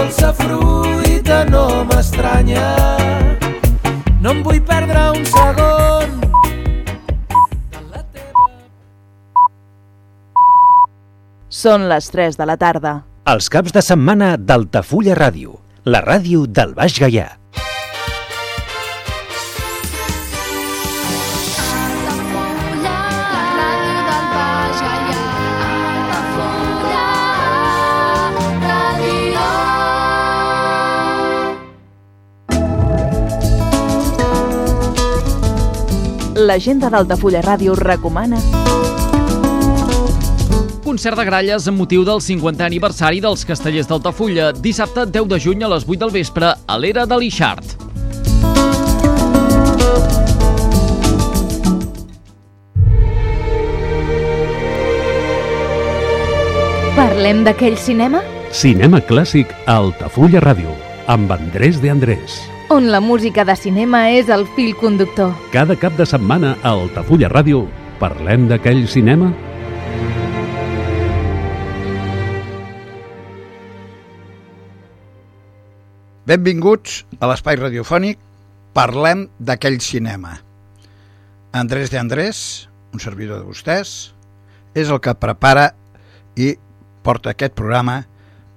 dolça fruita no m'estranya. No em vull perdre un segon de la teva... Són les 3 de la tarda. Els caps de setmana d'Altafulla Ràdio, la ràdio del Baix Gaià. L'agenda d'Altafulla Ràdio recomana Concert de gralles amb motiu del 50è aniversari dels Castellers d'Altafulla, dissabte 10 de juny a les 8 del vespre a l'era de l'Ixart. Parlem d'aquell cinema Cinema clàssic a Altafulla Ràdio, amb Andrés de Andrés. On la música de cinema és el fil conductor. Cada cap de setmana a Altafulla Ràdio parlem d'aquell cinema Benvinguts a l'espai radiofònic Parlem d'aquell cinema. Andrés de Andrés, un servidor de vostès, és el que prepara i porta aquest programa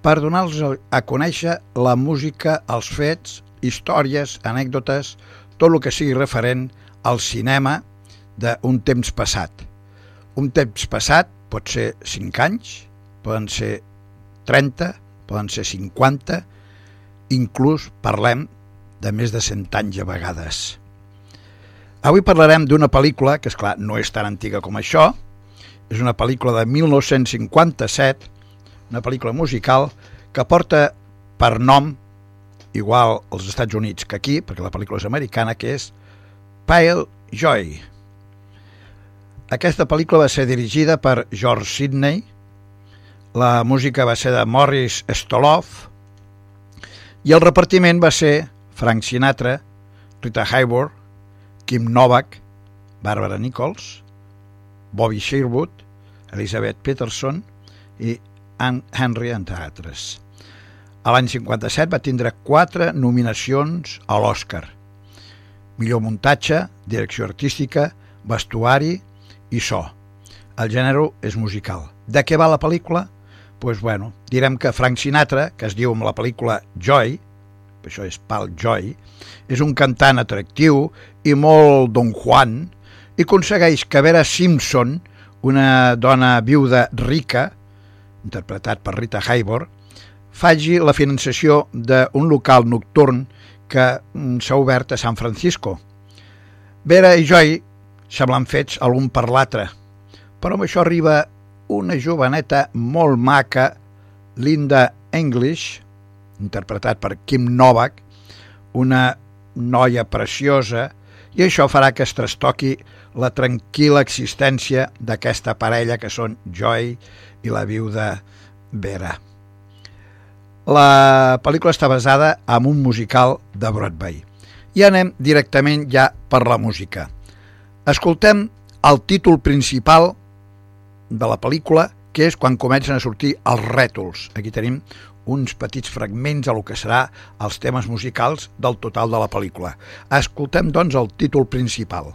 per donar-los a conèixer la música, els fets, històries, anècdotes, tot el que sigui referent al cinema d'un temps passat. Un temps passat pot ser 5 anys, poden ser 30, poden ser 50, inclús parlem de més de 100 anys a vegades. Avui parlarem d'una pel·lícula que, és clar no és tan antiga com això, és una pel·lícula de 1957, una pel·lícula musical que porta per nom, igual als Estats Units que aquí, perquè la pel·lícula és americana, que és Pale Joy. Aquesta pel·lícula va ser dirigida per George Sidney, la música va ser de Morris Stoloff, i el repartiment va ser Frank Sinatra, Rita Hayworth, Kim Novak, Barbara Nichols, Bobby Sherwood, Elizabeth Peterson i Anne Henry, entre altres. A l'any 57 va tindre quatre nominacions a l'Oscar. Millor muntatge, direcció artística, vestuari i so. El gènere és musical. De què va la pel·lícula? pues bueno, direm que Frank Sinatra, que es diu amb la pel·lícula Joy, això és Pal Joy, és un cantant atractiu i molt Don Juan, i aconsegueix que Vera Simpson, una dona viuda rica, interpretat per Rita Hayworth, faci la finançació d'un local nocturn que mm, s'ha obert a San Francisco. Vera i Joy semblen fets l'un per l'altre, però amb això arriba una joveneta molt maca, Linda English, interpretat per Kim Novak, una noia preciosa, i això farà que es trastoqui la tranquil·la existència d'aquesta parella que són Joy i la viuda Vera. La pel·lícula està basada en un musical de Broadway. I anem directament ja per la música. Escoltem el títol principal de la pel·lícula, que és quan comencen a sortir els rètols. Aquí tenim uns petits fragments a lo que serà els temes musicals del total de la pel·lícula. Escoltem, doncs, el títol principal.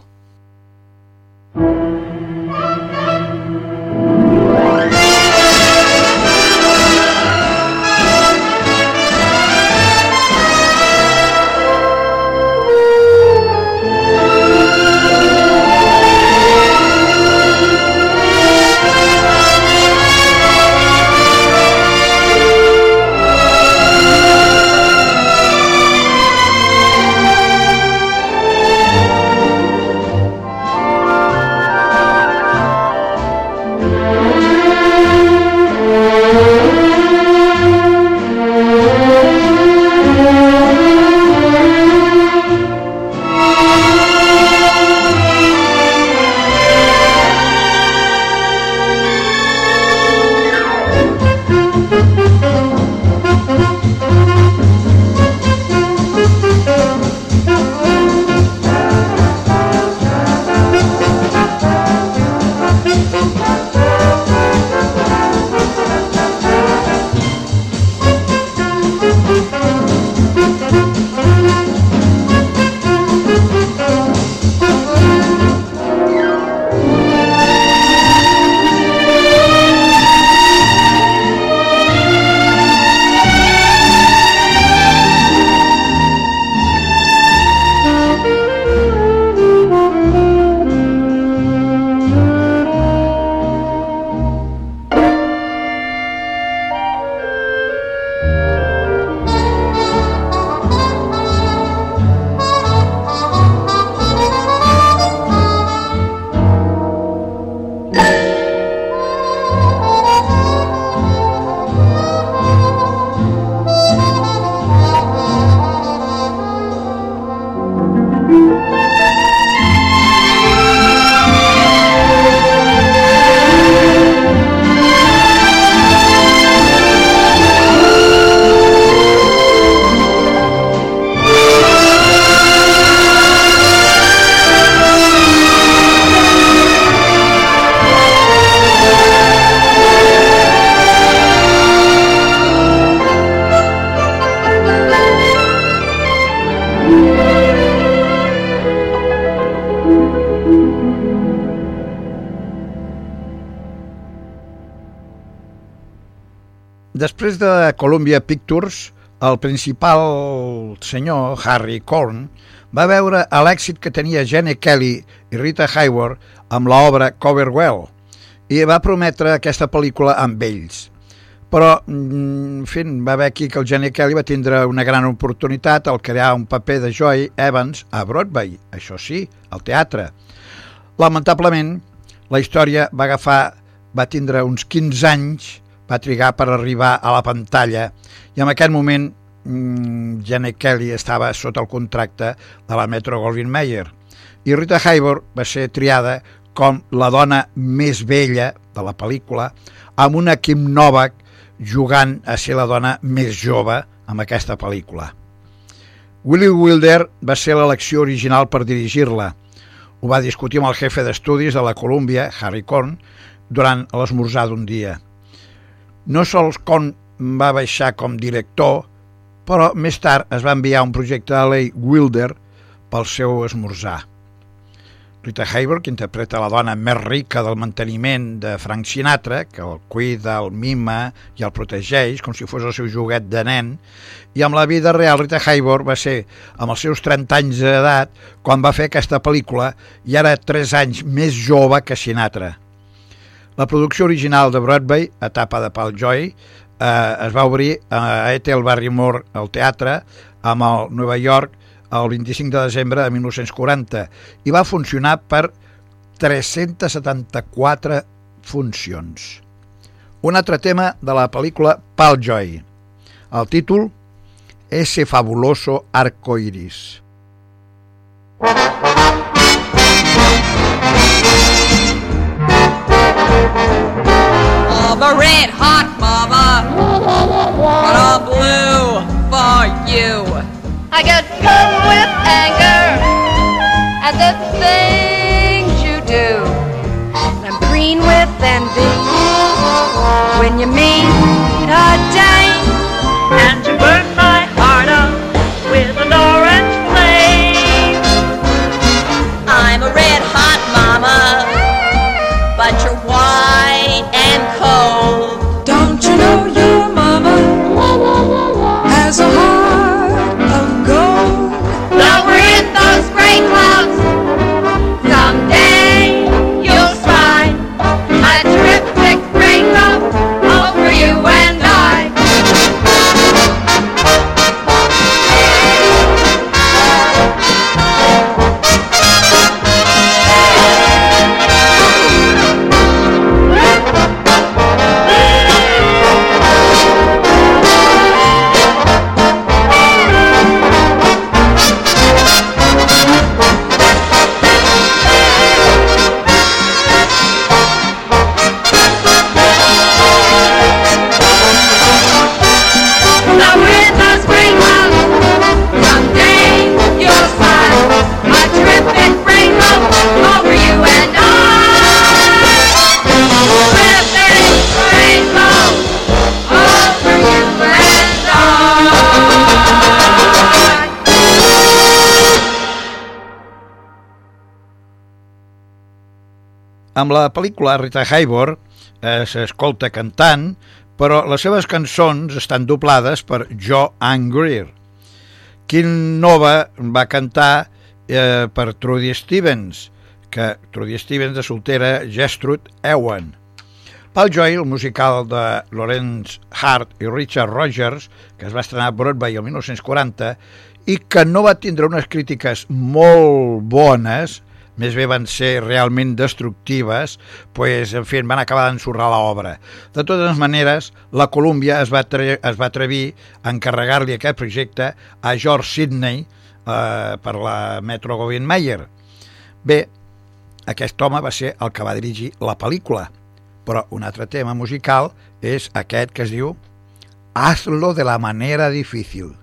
Després de Columbia Pictures, el principal senyor, Harry Korn, va veure l'èxit que tenia Gene Kelly i Rita Hayworth amb l'obra Coverwell i va prometre aquesta pel·lícula amb ells. Però, mm, en fi, va haver aquí que el Gene Kelly va tindre una gran oportunitat al crear un paper de Joy Evans a Broadway, això sí, al teatre. Lamentablement, la història va agafar, va tindre uns 15 anys, va trigar per arribar a la pantalla i en aquest moment mm, Janet Kelly estava sota el contracte de la Metro Goldwyn Mayer i Rita Hayworth va ser triada com la dona més vella de la pel·lícula amb una Kim Novak jugant a ser la dona més jove amb aquesta pel·lícula. Willie Wilder va ser l'elecció original per dirigir-la. Ho va discutir amb el jefe d'estudis de la Columbia, Harry Korn, durant l'esmorzar d'un dia. No sols Korn va baixar com director, però més tard es va enviar un projecte a Leigh Wilder pel seu esmorzar. Rita Hayworth, que interpreta la dona més rica del manteniment de Frank Sinatra, que el cuida, el mima i el protegeix com si fos el seu joguet de nen, i amb la vida real Rita Hayworth va ser, amb els seus 30 anys d'edat, quan va fer aquesta pel·lícula, i ara 3 anys més jove que Sinatra. La producció original de Broadway, etapa de Paul Joy, eh, es va obrir a Ethel Barrymore al teatre amb el Nova York el 25 de desembre de 1940 i va funcionar per 374 funcions. Un altre tema de la pel·lícula Pal Joy. El títol Ese fabuloso arco iris. A red hot mama, but a blue for you. I get filled with anger at the things you do. And I'm green with envy when you meet a dame, and you burn Amb la pel·lícula Rita Hayworth eh, s'escolta cantant, però les seves cançons estan doblades per Joe Angrier. Kim Nova va cantar eh, per Trudy Stevens, que Trudy Stevens de soltera Gertrude Ewan. Paul Joy, el musical de Lawrence Hart i Richard Rogers, que es va estrenar a Broadway el 1940 i que no va tindre unes crítiques molt bones, més bé van ser realment destructives, pues, en fi, van acabar d'ensorrar l'obra. De totes maneres, la Columbia es va, es va atrevir a encarregar-li aquest projecte a George Sidney eh, per la Metro Goldwyn Mayer. Bé, aquest home va ser el que va dirigir la pel·lícula, però un altre tema musical és aquest que es diu Hazlo de la manera difícil.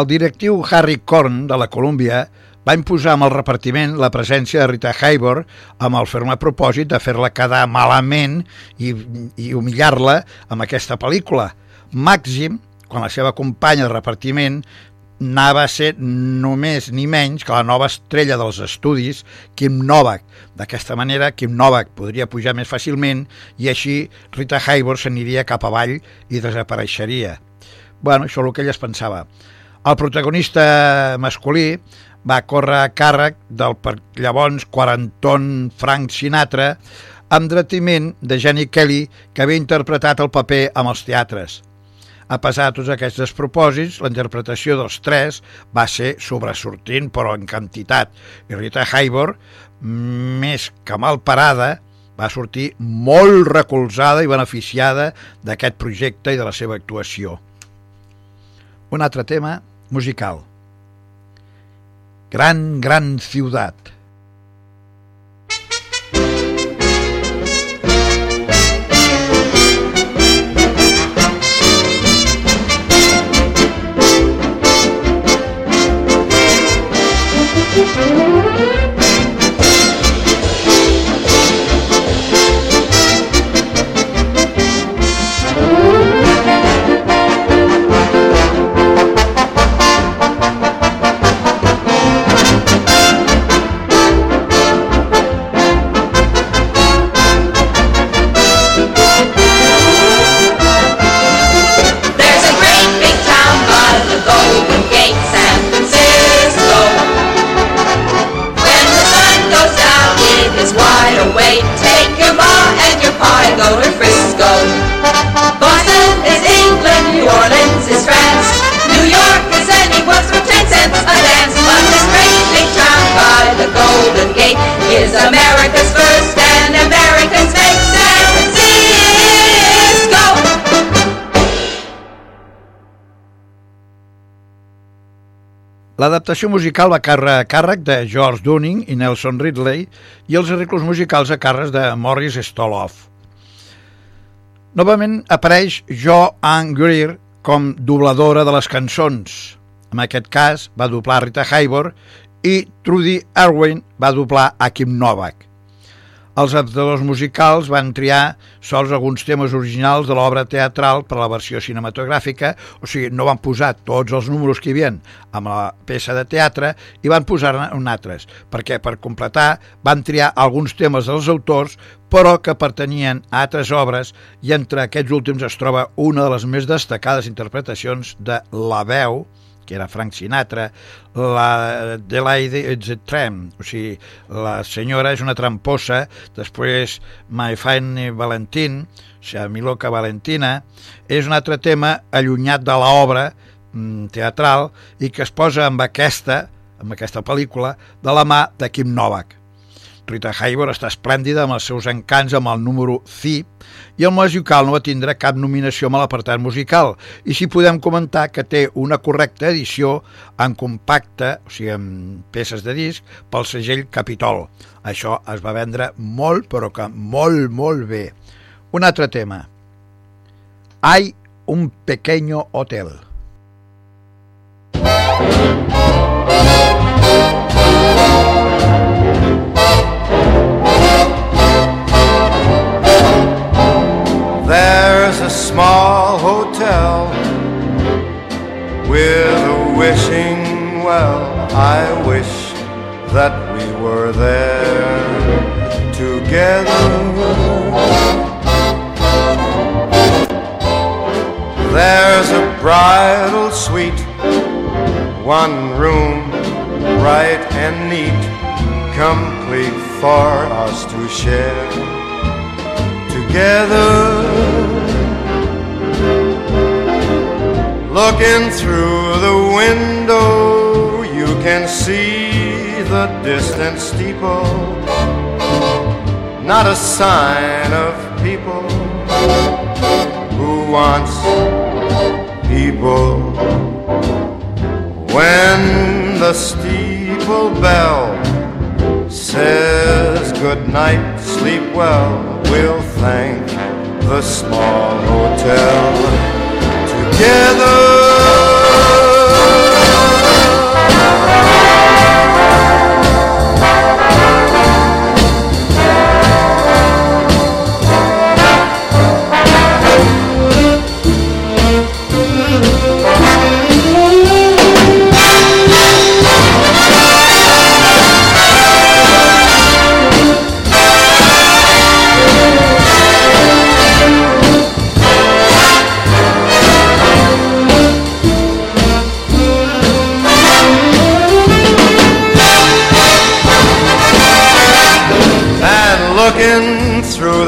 El directiu Harry Korn de la Columbia va imposar amb el repartiment la presència de Rita Hayworth amb el ferme propòsit de fer-la quedar malament i, i humillar-la amb aquesta pel·lícula. Màxim, quan la seva companya de repartiment anava a ser només ni menys que la nova estrella dels estudis, Kim Novak. D'aquesta manera, Kim Novak podria pujar més fàcilment i així Rita Hayworth s'aniria cap avall i desapareixeria. Bueno, això és el que ell es pensava. El protagonista masculí va córrer a càrrec del per llavors quaranton Frank Sinatra amb dretiment de Jenny Kelly, que havia interpretat el paper amb els teatres. A pesar de tots aquests despropòsits, la interpretació dels tres va ser sobresortint, però en quantitat. I Rita Hayworth, més que mal parada, va sortir molt recolzada i beneficiada d'aquest projecte i de la seva actuació. Un altre tema musical. Gran, gran ciutat. There's L'adaptació musical va càrrec a càrrec de George Dunning i Nelson Ridley i els arreglos musicals a càrrec de Morris Stoloff. Novament apareix Jo Ann Greer com dobladora de les cançons. En aquest cas va doblar Rita Hayworth i Trudy Erwin va doblar a Kim Novak. Els adaptadors musicals van triar sols alguns temes originals de l'obra teatral per a la versió cinematogràfica, o sigui, no van posar tots els números que hi havia amb la peça de teatre i van posar-ne altres, perquè per completar van triar alguns temes dels autors però que pertanyien a altres obres i entre aquests últims es troba una de les més destacades interpretacions de La veu, que era Frank Sinatra, la The Lady is a Tramp, o sigui, la senyora és una tramposa, després My Fine Valentine, o sigui, Mi Loca Valentina, és un altre tema allunyat de l'obra mm, teatral i que es posa amb aquesta, amb aquesta pel·lícula, de la mà de Kim Novak. Rita Hayworth està esplèndida amb els seus encants amb el número C i el musical no va tindre cap nominació amb l'apartat musical i si podem comentar que té una correcta edició en compacte, o sigui, en peces de disc, pel segell Capitol. Això es va vendre molt, però que molt, molt bé. Un altre tema. Hay un pequeño hotel. There's a small hotel with a wishing well. I wish that we were there together. There's a bridal suite, one room, bright and neat, complete for us to share together. Looking through the window, you can see the distant steeple. Not a sign of people who wants people. When the steeple bell says good night, sleep well, we'll thank the small hotel together.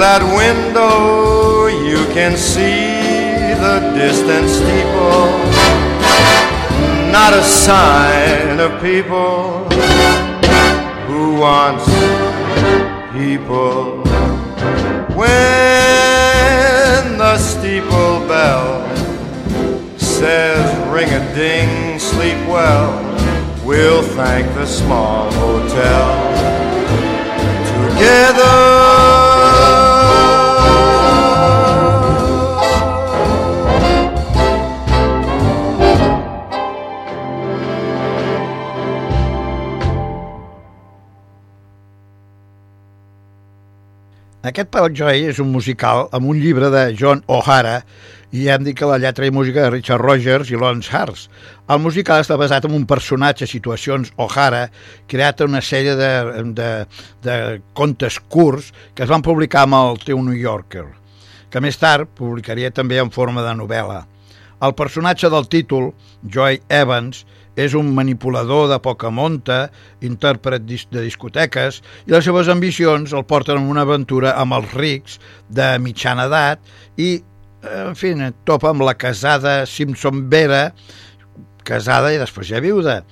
that window, you can see the distant steeple. Not a sign of people who wants people. When the steeple bell says ring a ding, sleep well, we'll thank the small hotel Aquest Pal Joy és un musical amb un llibre de John O'Hara i hem dit que la lletra i música de Richard Rogers i Lawrence Hars. El musical està basat en un personatge, situacions O'Hara, creat en una sèrie de, de, de contes curts que es van publicar amb el teu New Yorker, que més tard publicaria també en forma de novel·la. El personatge del títol, Joy Evans, és un manipulador de poca monta, intèrpret de discoteques, i les seves ambicions el porten en una aventura amb els rics de mitjana edat i, en fi, topa amb la casada Simpson Vera, casada i després ja viuda,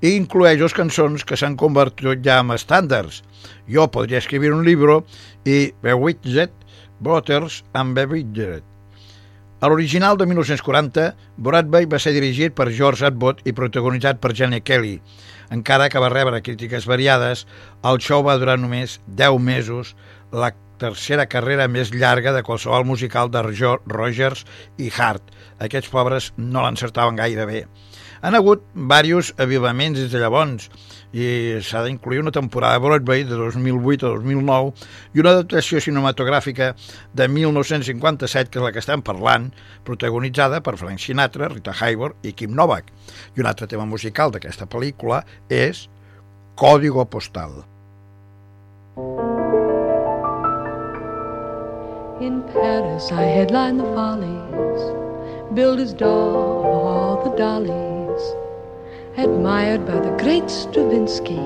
i inclueix les cançons que s'han convertit ja en estàndards. Jo podria escriure un llibre i Bewitched, Waters and Bewitched. A l'original de 1940, Broadway va ser dirigit per George Abbott i protagonitzat per Jenny Kelly. Encara que va rebre crítiques variades, el show va durar només 10 mesos, la tercera carrera més llarga de qualsevol musical de Rogers i Hart. Aquests pobres no l'encertaven gaire bé. Han hagut diversos avivaments des de llavors i s'ha d'incluir una temporada de Broadway de 2008 a 2009 i una adaptació cinematogràfica de 1957, que és la que estem parlant, protagonitzada per Frank Sinatra, Rita Hayworth i Kim Novak. I un altre tema musical d'aquesta pel·lícula és Código Postal. In Paris I headline the follies, build his doll, all the dollies, admired by the great Stravinsky.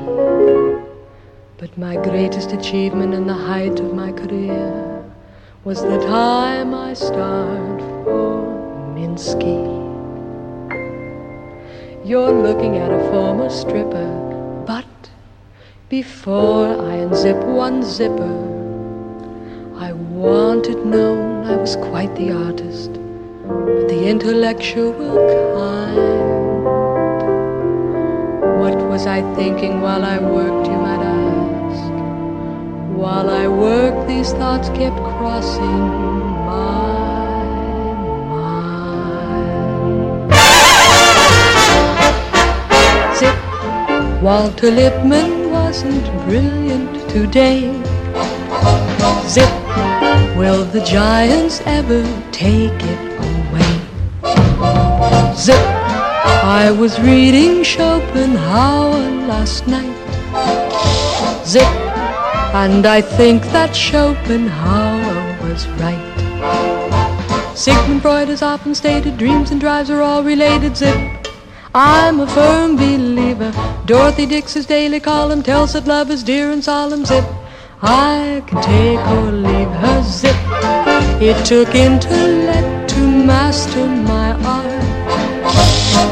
But my greatest achievement and the height of my career was the time I starred for Minsky. You're looking at a former stripper, but before I unzip one zipper, I wanted known I was quite the artist, but the intellectual kind. Was I thinking while I worked, you might ask? While I worked, these thoughts kept crossing my mind. Zip, Walter Lippmann wasn't brilliant today. Zip, will the giants ever take it away? Zip, I was reading Schopenhauer last night. Zip, and I think that Schopenhauer was right. Sigmund Freud has often stated dreams and drives are all related. Zip, I'm a firm believer. Dorothy Dix's daily column tells that love is dear and solemn. Zip, I can take or leave her. Zip, it took intellect to master.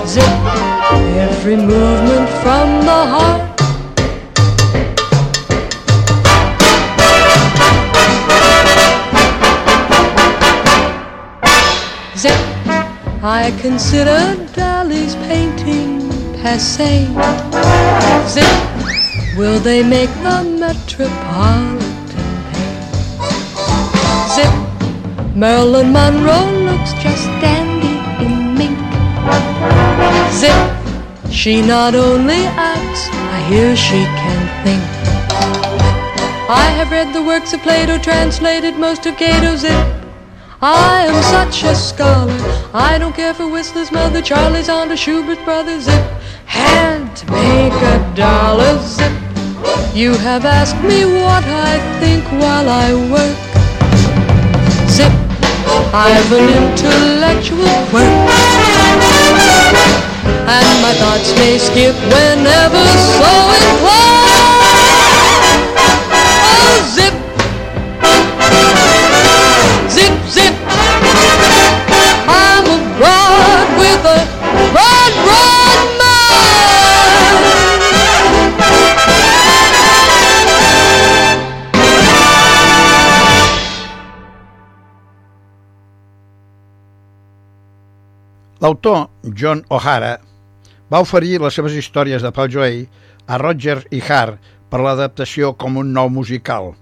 Zip, every movement from the heart. Zip, I consider Dali's painting passe. Zip, will they make the Metropolitan pay? Zip, Marilyn Monroe looks just mink. Zip, she not only acts, I hear she can think. I have read the works of Plato, translated most of Cato's Zip. I am such a scholar. I don't care for Whistler's mother, Charlie's aunt, or Schubert's brother. Zip, to make a dollar. Zip, you have asked me what I think while I work. Zip, I've an intellectual quirk, and my thoughts may skip whenever so inclined. Oh, zip. Zip, zip. I'm abroad with a broad, broad mind. L'autor John O'Hara va oferir les seves històries de Paul Joy a Roger i Hart per l'adaptació com un nou musical.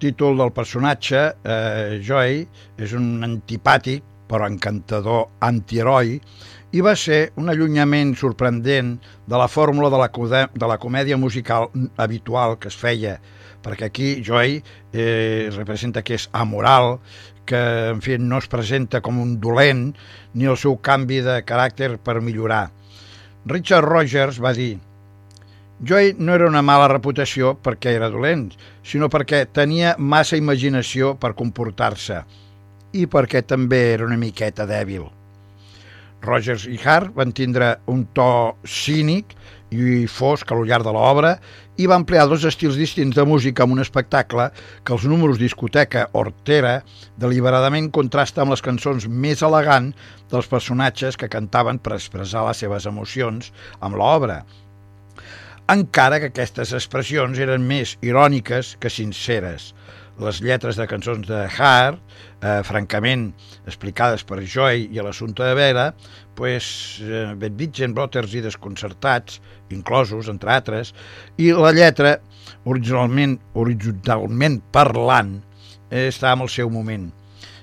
Títol del personatge, eh, Joy, és un antipàtic però encantador antiheroi i va ser un allunyament sorprendent de la fórmula de la, de la comèdia musical habitual que es feia, perquè aquí Joy eh, representa que és amoral, que en fi, no es presenta com un dolent ni el seu canvi de caràcter per millorar. Richard Rogers va dir Joy no era una mala reputació perquè era dolent, sinó perquè tenia massa imaginació per comportar-se i perquè també era una miqueta dèbil. Rogers i Hart van tindre un to cínic i fosc al llarg de l'obra i va emplear dos estils distints de música en un espectacle que els números discoteca Hortera deliberadament contrasta amb les cançons més elegant dels personatges que cantaven per expressar les seves emocions amb l'obra, encara que aquestes expressions eren més iròniques que sinceres. Les lletres de cançons de Hart, eh, francament explicades per Joy i l'assumpte de Vera, pues, eh, Bedwitgen, Brothers i Desconcertats, inclosos, entre altres, i la lletra, originalment, originalment parlant, eh, està en el seu moment.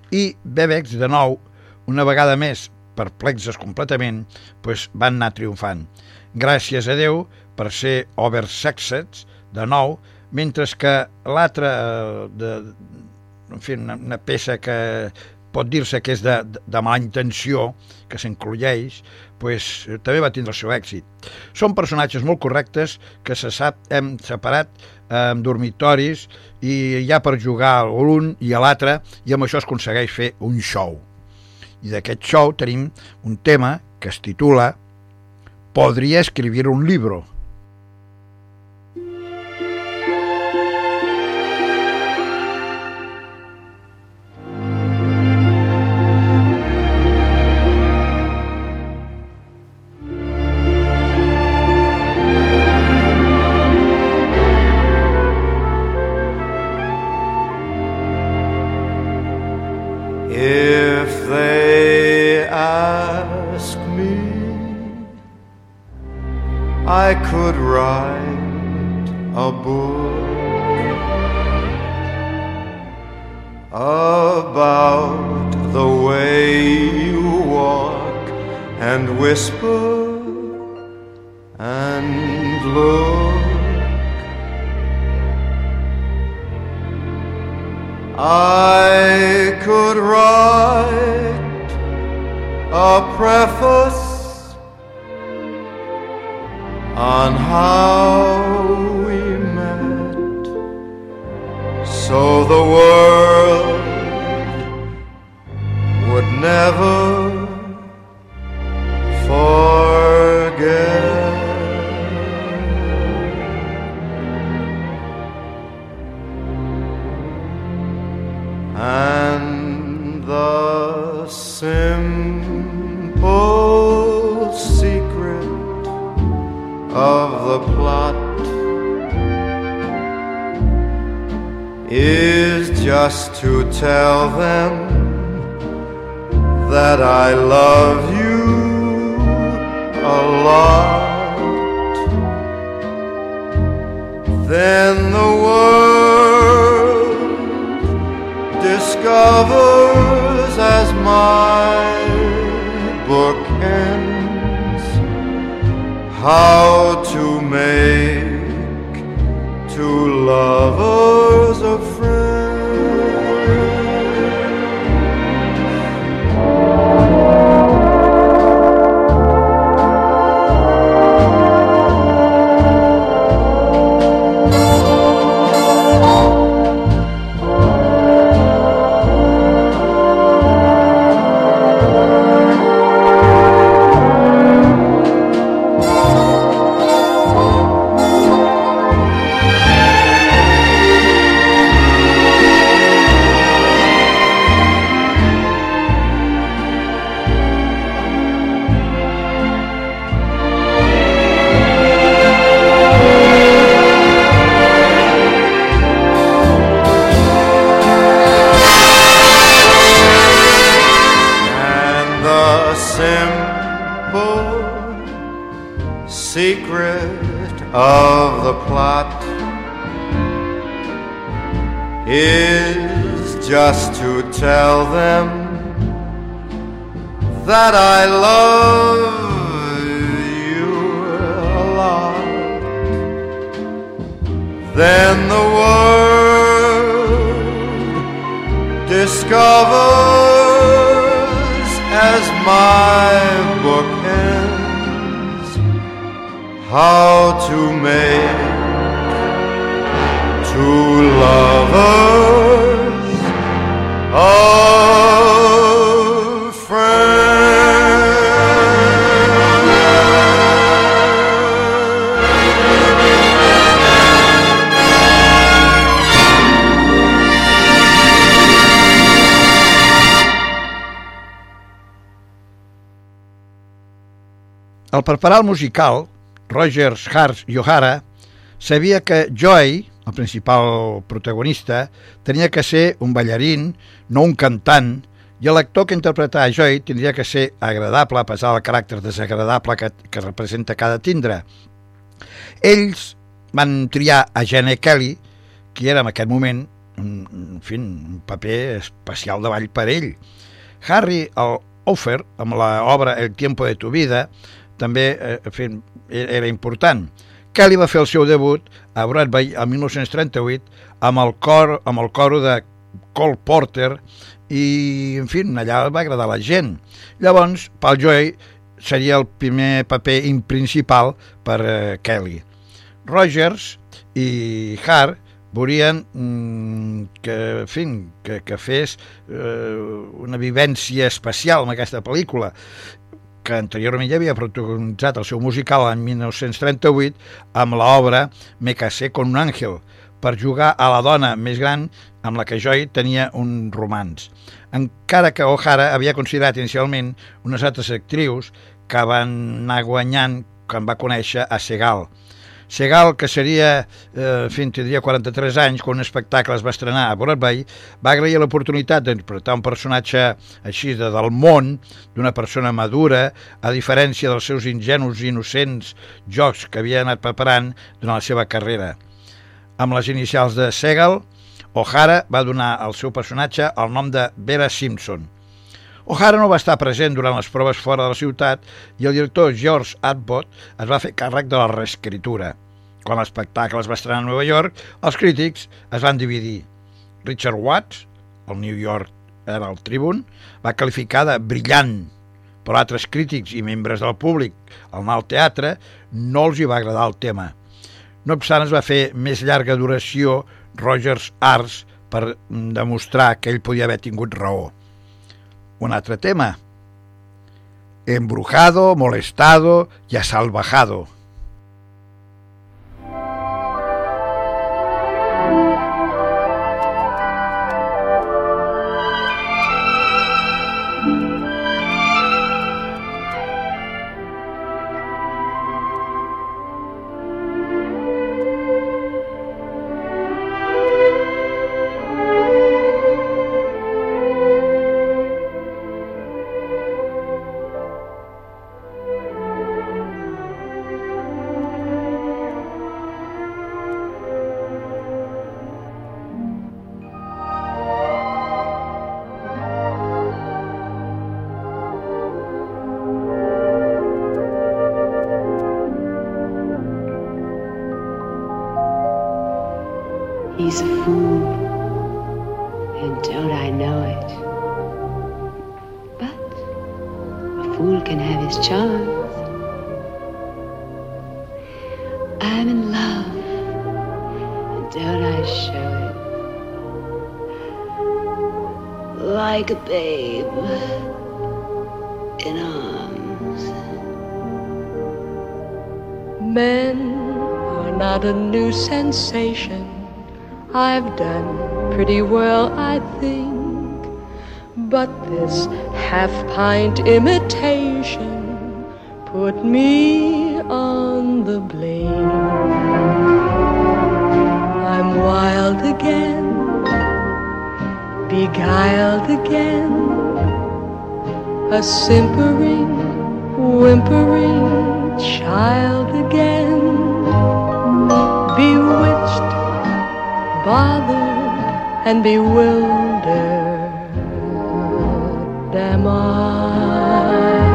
I Bebex, de nou, una vegada més, perplexes completament, pues, van anar triomfant. Gràcies a Déu per ser oversexed, de nou, mentre que l'altra, eh, en fi, una, una peça que pot dir-se que és de, de mala intenció, que s'inclueix, pues, també va tindre el seu èxit. Són personatges molt correctes que se sap, hem separat eh, en dormitoris i ja per jugar a l'un i a l'altre i amb això es aconsegueix fer un show. I d'aquest show tenim un tema que es titula Podria escribir un libro, write a book about the way you walk and whisper and look. I could write a preface on how we met so the world would never forget. And the simple the plot is just to tell them that I love you a lot. Then the world discovers as my book ends how to make two lovers a simple preparar el musical, Rogers, Hart i O'Hara sabia que Joy, el principal protagonista, tenia que ser un ballarín, no un cantant, i l'actor que interpretava Joy tindria que ser agradable, a pesar del caràcter desagradable que, que representa cada tindre. Ells van triar a Gene Kelly, que era en aquest moment un, en fi, un paper especial de ball per ell. Harry el Offer, amb l'obra El tiempo de tu vida, també eh, en fi, era important. Kelly va fer el seu debut a Broadway el 1938 amb el, cor, amb el coro de Cole Porter i, en fi, allà va agradar la gent. Llavors, Paul Joy seria el primer paper principal per eh, Kelly. Rogers i Hart volien mm, que, en fi, que, que fes eh, una vivència especial amb aquesta pel·lícula que anteriorment ja havia protagonitzat el seu musical en 1938 amb l'obra Me casé con un àngel, per jugar a la dona més gran amb la que Joy tenia un romans. Encara que O'Hara havia considerat inicialment unes altres actrius que van anar guanyant quan va conèixer a Segal. Segal, que seria, eh, en fi, tindria 43 anys, quan un espectacle es va estrenar a Broadway, va agrair l'oportunitat d'interpretar un personatge així de, del món, d'una persona madura, a diferència dels seus ingenus i innocents jocs que havia anat preparant durant la seva carrera. Amb les inicials de Segal, O'Hara va donar al seu personatge el nom de Vera Simpson. O'Hara no va estar present durant les proves fora de la ciutat i el director George Abbott es va fer càrrec de la reescritura. Quan l'espectacle es va estrenar a Nova York, els crítics es van dividir. Richard Watts, el New York Herald Tribune, va qualificar de brillant, però altres crítics i membres del públic al anar al teatre no els hi va agradar el tema. No obstant, es va fer més llarga duració Rogers Arts per demostrar que ell podia haver tingut raó. Un altre tema. Embrujado, molestado y asalvajado. Sensation. I've done pretty well, I think. But this half pint imitation put me on the blame. I'm wild again, beguiled again, a simpering, I.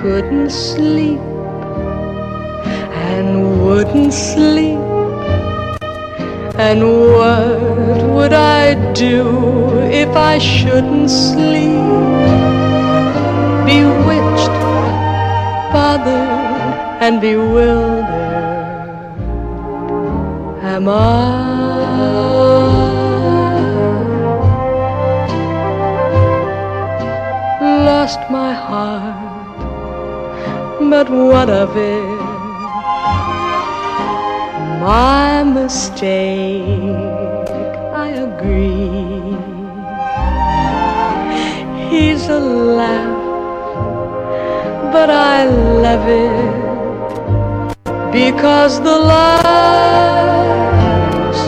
Couldn't sleep and wouldn't sleep. And what would I do if I shouldn't sleep? Bewitched, bothered, and bewildered am I. Lost my heart, but what of it? My mistake, I agree. He's a laugh, but I love it because the laugh's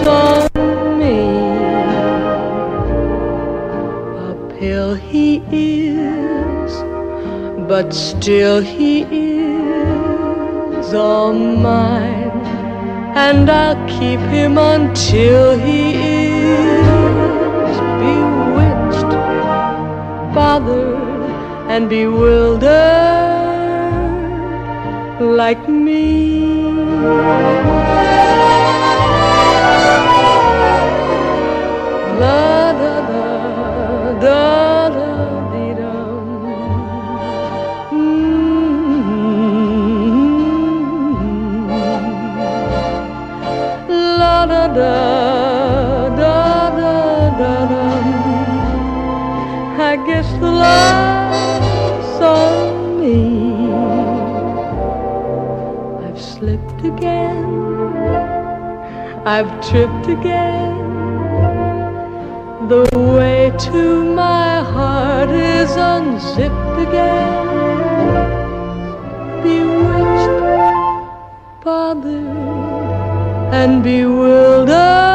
on me. A pill he is, but still he is all mine and I'll keep him until he is bewitched, bothered, and bewildered like me. La I've slipped again, I've tripped again. The way to my heart is unzipped again. Bewitched, bothered, and bewildered.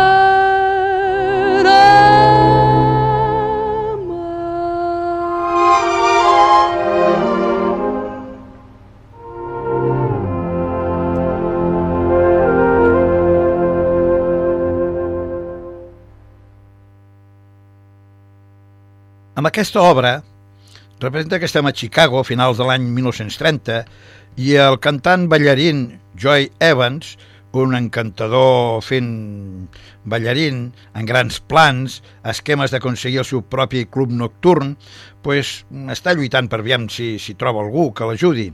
Aquesta obra representa que estem a Chicago a finals de l'any 1930 i el cantant ballarín Joy Evans, un encantador fent ballarín en grans plans, esquemes d'aconseguir el seu propi club nocturn, pues, està lluitant per aviam si, si troba algú que l'ajudi.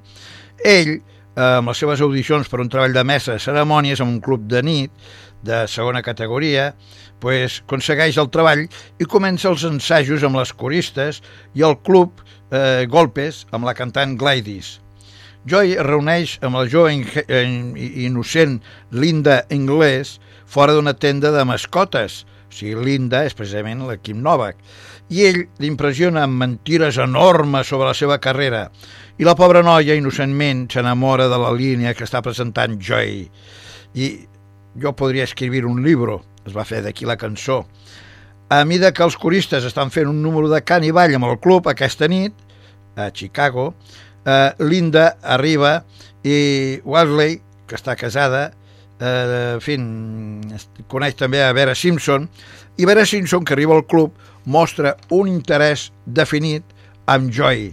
Ell, amb les seves audicions per un treball de mesa cerimònies en un club de nit de segona categoria, pues, aconsegueix el treball i comença els ensajos amb les coristes i el club eh, Golpes amb la cantant Gladys. Joy es reuneix amb el jove in- innocent Linda Inglés fora d'una tenda de mascotes. O sigui, Linda és precisament la Kim Novak. I ell l'impressiona amb mentires enormes sobre la seva carrera. I la pobra noia, innocentment, s'enamora de la línia que està presentant Joy. I jo podria escriure un llibre, es va fer d'aquí la cançó. A mida que els coristes estan fent un número de cant i ball amb el club aquesta nit, a Chicago, eh, Linda arriba i Wesley, que està casada, eh, en fi, coneix també a Vera Simpson, i Vera Simpson, que arriba al club, mostra un interès definit amb Joy.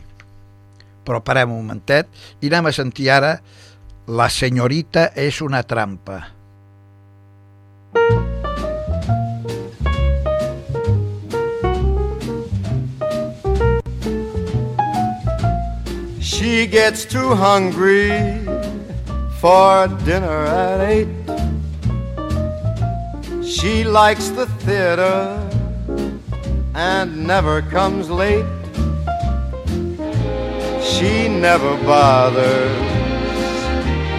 Però parem un momentet i anem a sentir ara La senyorita és una trampa. She gets too hungry for dinner at eight. She likes the theater and never comes late. She never bothers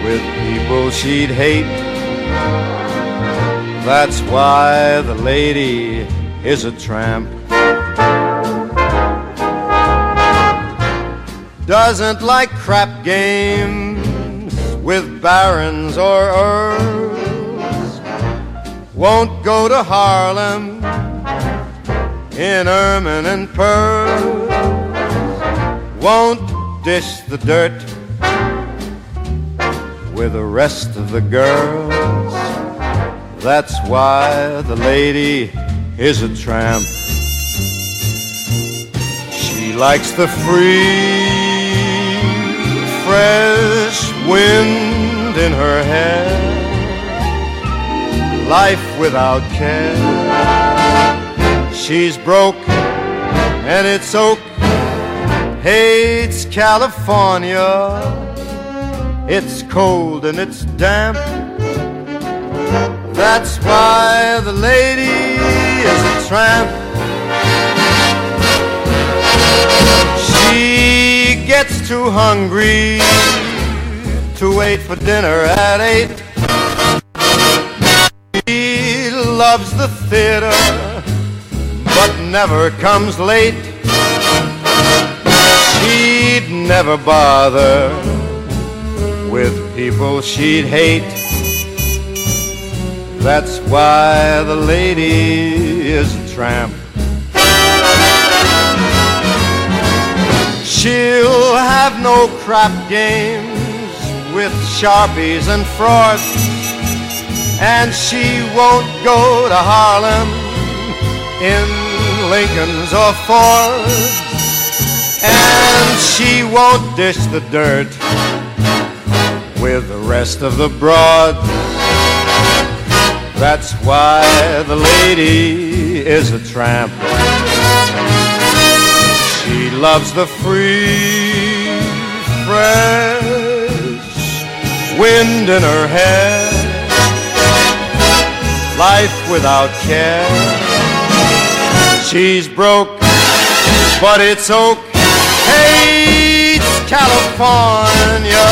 with people she'd hate. That's why the lady is a tramp. Doesn't like crap games with barons or earls. Won't go to Harlem in ermine and pearls. won't dish the dirt with the rest of the girls. That's why the lady is a tramp. She likes the free, fresh wind in her hair, life without care. She's broke and it's oak, hates California. It's cold and it's damp. That's why the lady is a tramp. She gets too hungry to wait for dinner at eight. She loves the theater, but never comes late. She'd never bother with people she'd hate. That's why the lady is a tramp. She'll have no crap games with sharpies and frauds, and she won't go to Harlem in Lincolns or Fords, and she won't dish the dirt with the rest of the broads. That's why the lady is a tramp. She loves the free, fresh wind in her hair, life without care. She's broke, but it's okay. It's California.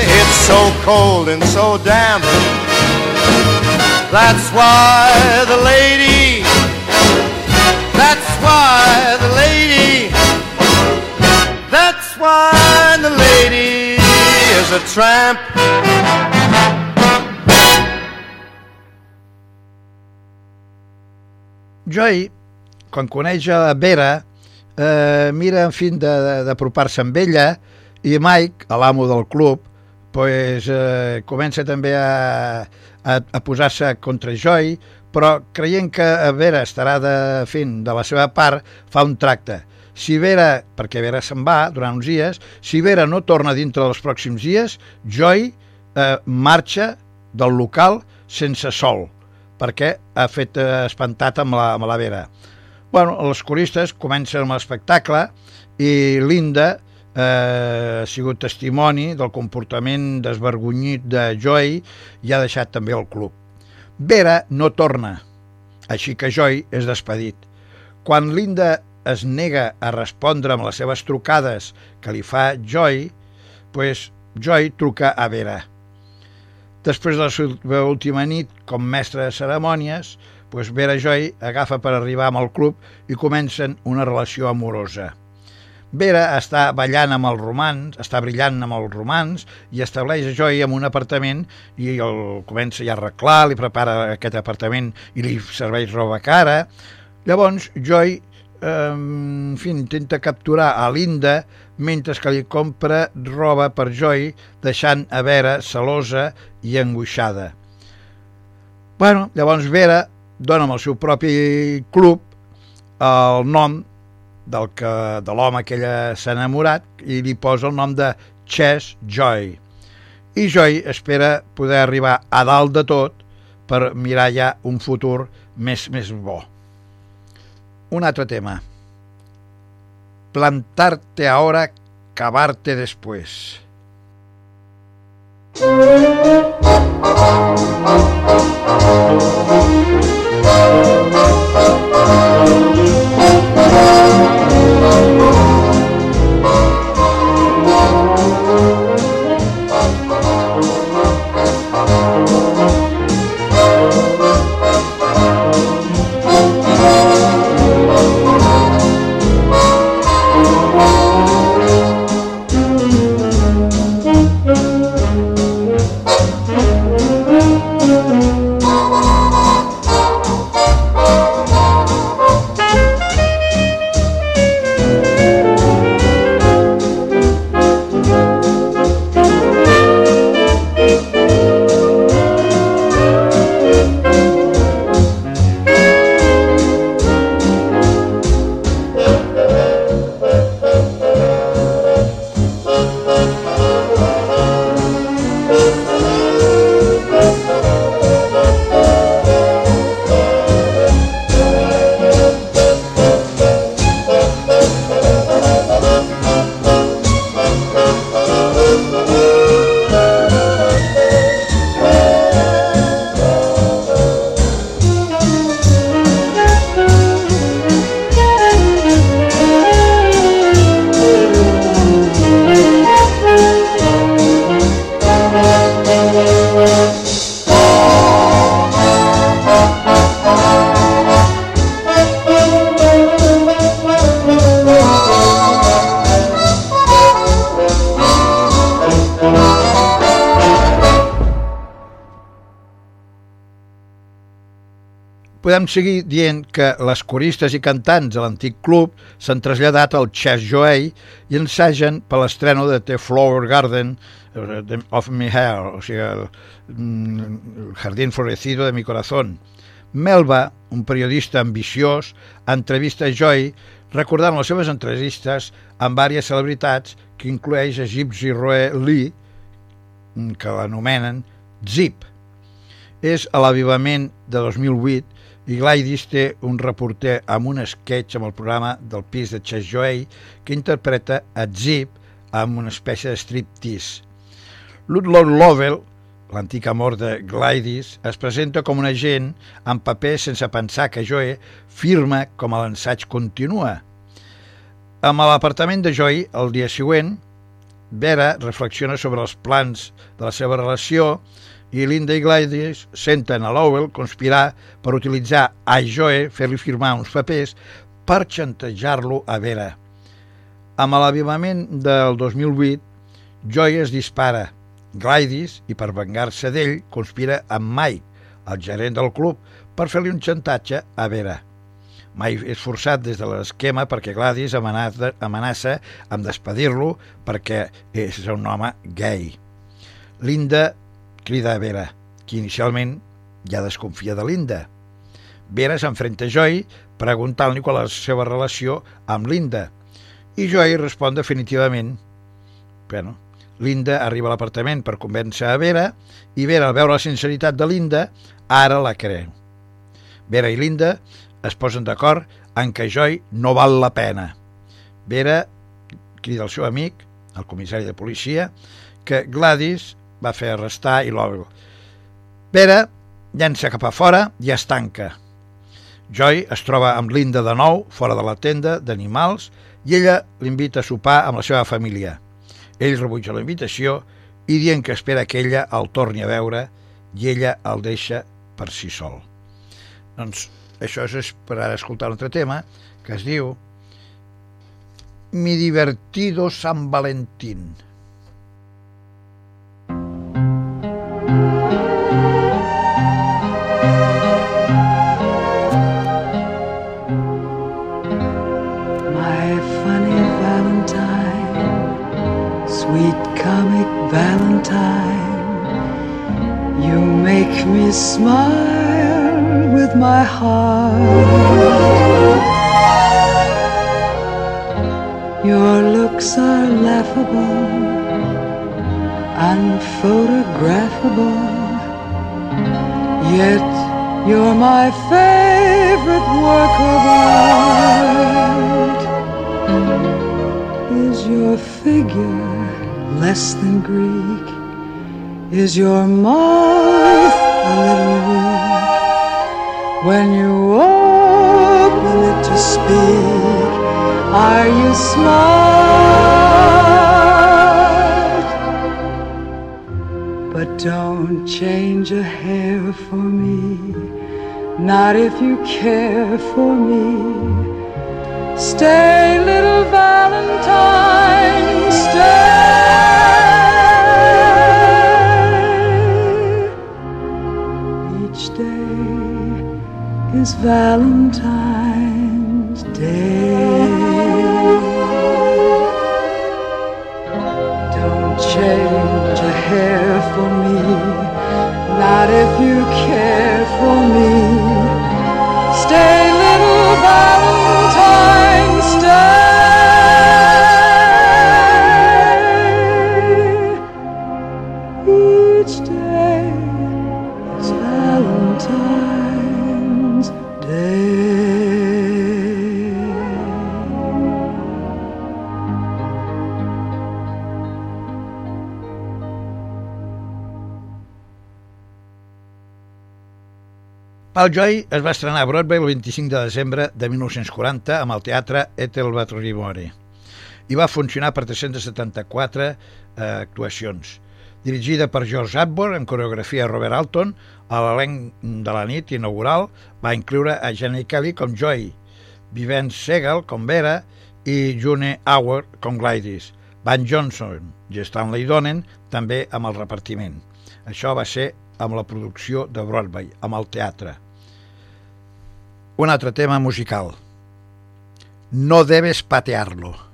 It's so cold and so damp. That's why the lady, that's why the lady, that's why the lady is a tramp. Joy, quan coneix a Vera, eh, mira, en fi, de- de- d'apropar-se amb ella i Mike, l'amo del club, pues, eh, comença també a, a, a posar-se contra Joy, però creient que Vera estarà de, fent de la seva part, fa un tracte. Si Vera, perquè Vera se'n va durant uns dies, si Vera no torna dintre dels pròxims dies, Joy eh, marxa del local sense sol, perquè ha fet eh, espantat amb la, amb la Vera. Bueno, els coristes comencen amb l'espectacle i Linda eh, ha sigut testimoni del comportament desvergonyit de Joy i ha deixat també el club. Vera no torna, així que Joy és despedit. Quan Linda es nega a respondre amb les seves trucades que li fa Joy, pues Joy truca a Vera. Després de la seva última nit com mestre de cerimònies, pues Vera Joy agafa per arribar amb el club i comencen una relació amorosa. Vera està ballant amb els romans, està brillant amb els romans i estableix a Joy en un apartament i el comença ja a arreglar, li prepara aquest apartament i li serveix roba cara. Llavors Joy eh, en fi, intenta capturar a Linda mentre que li compra roba per Joy, deixant a Vera celosa i angoixada. Bueno, llavors Vera dona amb el seu propi club el nom del que, de l'home que ella s'ha enamorat i li posa el nom de Chess Joy. I Joy espera poder arribar a dalt de tot per mirar ja un futur més, més bo. Un altre tema. Plantarte ahora, cavarte después. Podem seguir dient que les coristes i cantants de l'antic club s'han traslladat al Chess Joey i ensagen per l'estreno de The Flower Garden eh, of My Hair, o sigui, el, mm, el jardín florecido de mi corazón. Melba, un periodista ambiciós, entrevista Joy recordant les seves entrevistes amb diverses celebritats que inclueix a Gypsy Roe Lee, que l'anomenen Zip. És a l'avivament de 2008 i Gladys té un reporter amb un sketch amb el programa del pis de Chess Joey que interpreta a Zip amb una espècie de striptease. Ludlow Lovell, l'antic amor de Gladys, es presenta com un agent amb paper sense pensar que Joey firma com a l'ensaig continua. Amb l'apartament de Joey, el dia següent, Vera reflexiona sobre els plans de la seva relació i Linda i Gladys senten a Lowell conspirar per utilitzar a Joe, fer-li firmar uns papers per xantejar-lo a Vera. Amb l'avivament del 2008, Joy es dispara. Gladys, i per vengar-se d'ell, conspira amb Mike, el gerent del club, per fer-li un xantatge a Vera. Mike és forçat des de l'esquema perquè Gladys amenaça, amenaça amb despedir-lo perquè és un home gay. Linda crida a Vera, qui inicialment ja desconfia de Linda. Vera s'enfrenta a Joy preguntant-li qual és la seva relació amb Linda i Joy respon definitivament. Bueno, Linda arriba a l'apartament per convèncer a Vera i Vera, al veure la sinceritat de Linda, ara la creu. Vera i Linda es posen d'acord en que Joy no val la pena. Vera crida al seu amic, el comissari de policia, que Gladys va fer arrestar i l'Ogle. Vera llença cap a fora i es tanca. Joy es troba amb Linda de nou, fora de la tenda d'animals, i ella l'invita a sopar amb la seva família. Ell rebutja la invitació i dient que espera que ella el torni a veure i ella el deixa per si sol. Doncs això és per ara escoltar un altre tema que es diu Mi divertido San Valentín. Smile with my heart. Your looks are laughable, unphotographable, yet you're my favorite work of art. Is your figure less than Greek? Is your mouth a little weak? When you open it to speak, are you smart? But don't change a hair for me, not if you care for me. Stay, little Valentine, stay. Is Valentine's Day. Don't change a hair for me, not if you care for me. Stay, little Valentine, stay. Each day is Valentine's Day. Joy es va estrenar a Broadway el 25 de desembre de 1940 amb el teatre Ethel Batrimore i va funcionar per 374 eh, actuacions. Dirigida per George Atwood, en coreografia Robert Alton, a l'elenc de la nit inaugural va incloure a Jenny Kelly com Joy, Vivence Segal com Vera i June Howard com Gladys, Van Johnson i Stanley Donen també amb el repartiment. Això va ser amb la producció de Broadway, amb el teatre. un altre tema musical. No debes patearlo.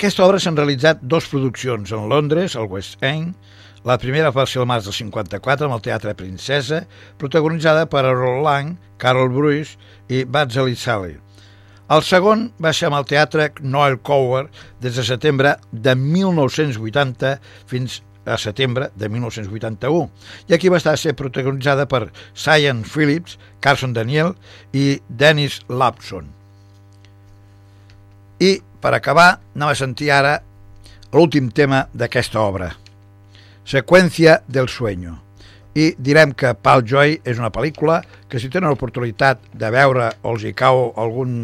D'aquesta obra s'han realitzat dos produccions en Londres, al West End. La primera va ser el març del 54 amb el Teatre Princesa, protagonitzada per Errol Lang, Carol Bruce i Basil Sally. El segon va ser amb el Teatre Noel Cower des de setembre de 1980 fins a setembre de 1981 i aquí va estar a ser protagonitzada per Cyan Phillips, Carson Daniel i Dennis Lapson. I per acabar, anem a sentir ara l'últim tema d'aquesta obra, Seqüència del sueño. I direm que Pal Joy és una pel·lícula que si tenen l'oportunitat de veure o els hi cau algun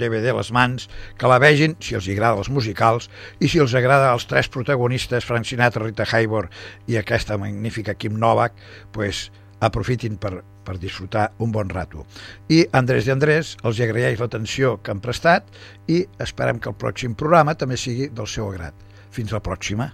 DVD a les mans, que la vegin si els agrada els musicals i si els agrada els tres protagonistes, Frank Sinatra, Rita Hayworth i aquesta magnífica Kim Novak, pues, aprofitin per, per disfrutar un bon rato. I Andrés de Andrés els agraeix l'atenció que han prestat i esperem que el pròxim programa també sigui del seu agrat. Fins la pròxima.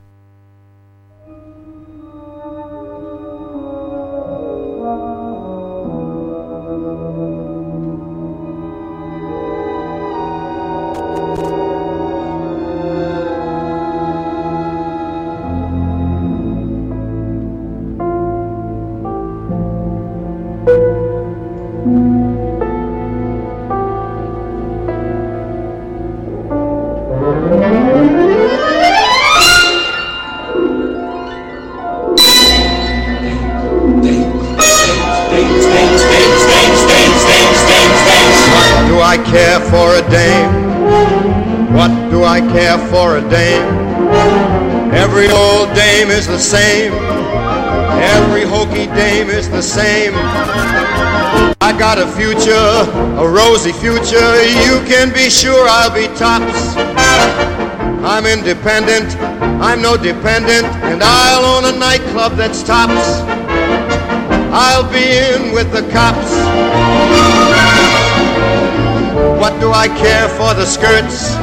Future, a rosy future. You can be sure I'll be tops. I'm independent, I'm no dependent, and I'll own a nightclub that's tops. I'll be in with the cops. What do I care for the skirts?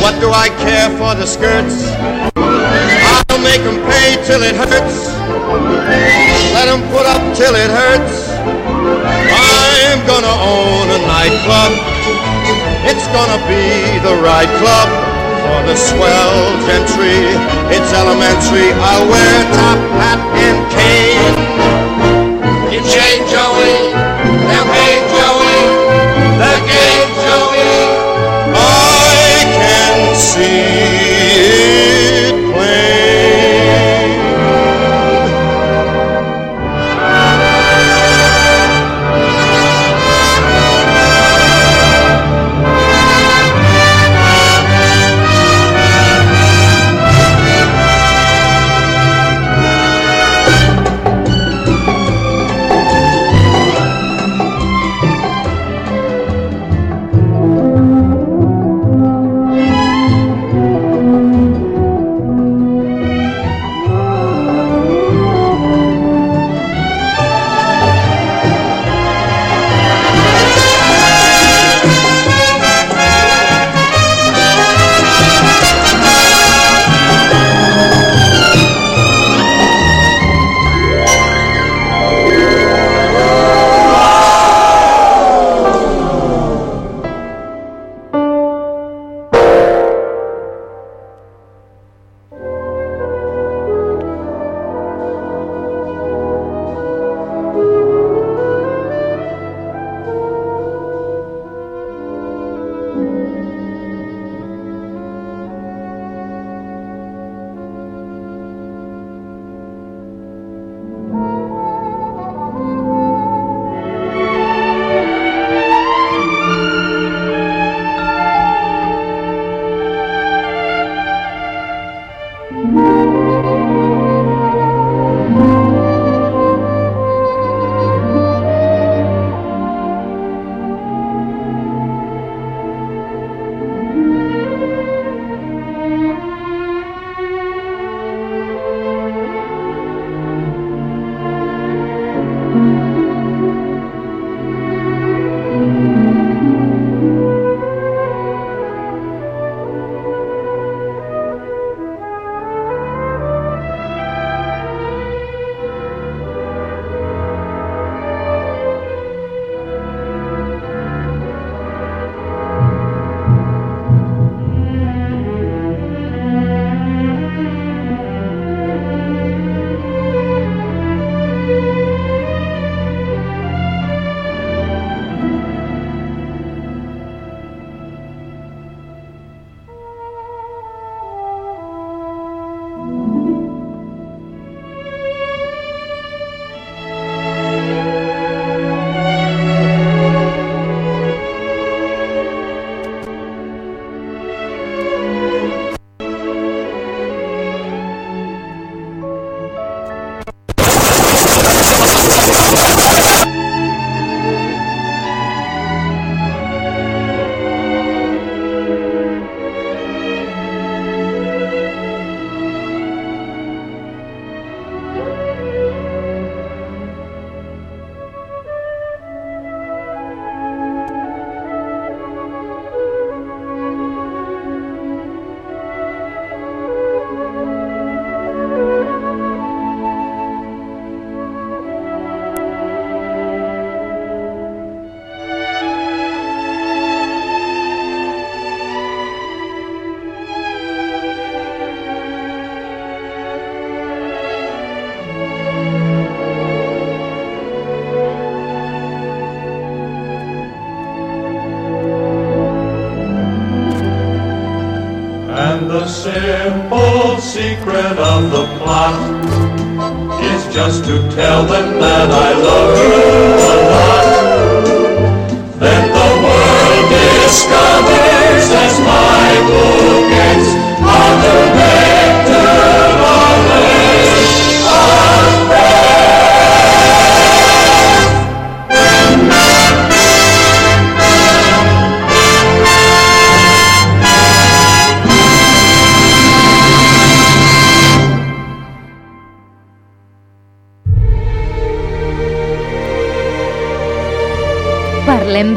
What do I care for the skirts? I'll make 'em pay till it hurts. Let 'em put up till it hurts. I'm gonna own a nightclub. It's gonna be the right club for the swell gentry. It's elementary. I'll wear a top hat and cane. You change Joey, now hey Joey, game Joey. I can see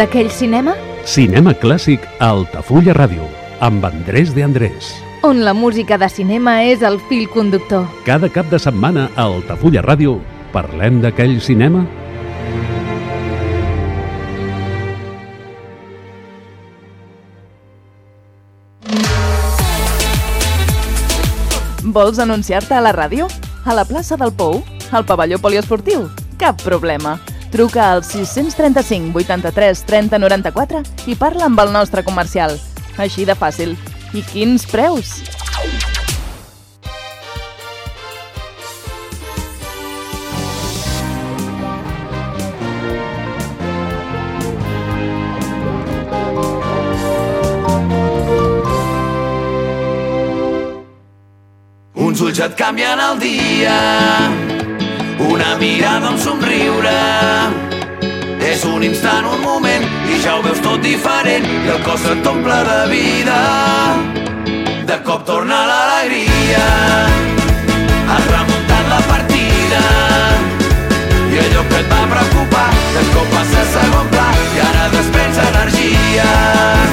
d'aquell cinema? Cinema clàssic a Altafulla Ràdio, amb Andrés de Andrés. On la música de cinema és el fil conductor. Cada cap de setmana a Altafulla Ràdio parlem d'aquell cinema? Vols anunciar-te a la ràdio? A la plaça del Pou? Al pavelló poliesportiu? Cap problema. Truca al 635 83 30 94 i parla amb el nostre comercial. Així de fàcil. I quins preus? Uns ulls et canvien el dia, una mirada, un somriure. És un instant, un moment, i ja ho veus tot diferent, i el cos et omple de vida. De cop torna l'alegria, has remuntat la partida, i allò que et va preocupar, de cop passa a segon pla, i ara desprens energia.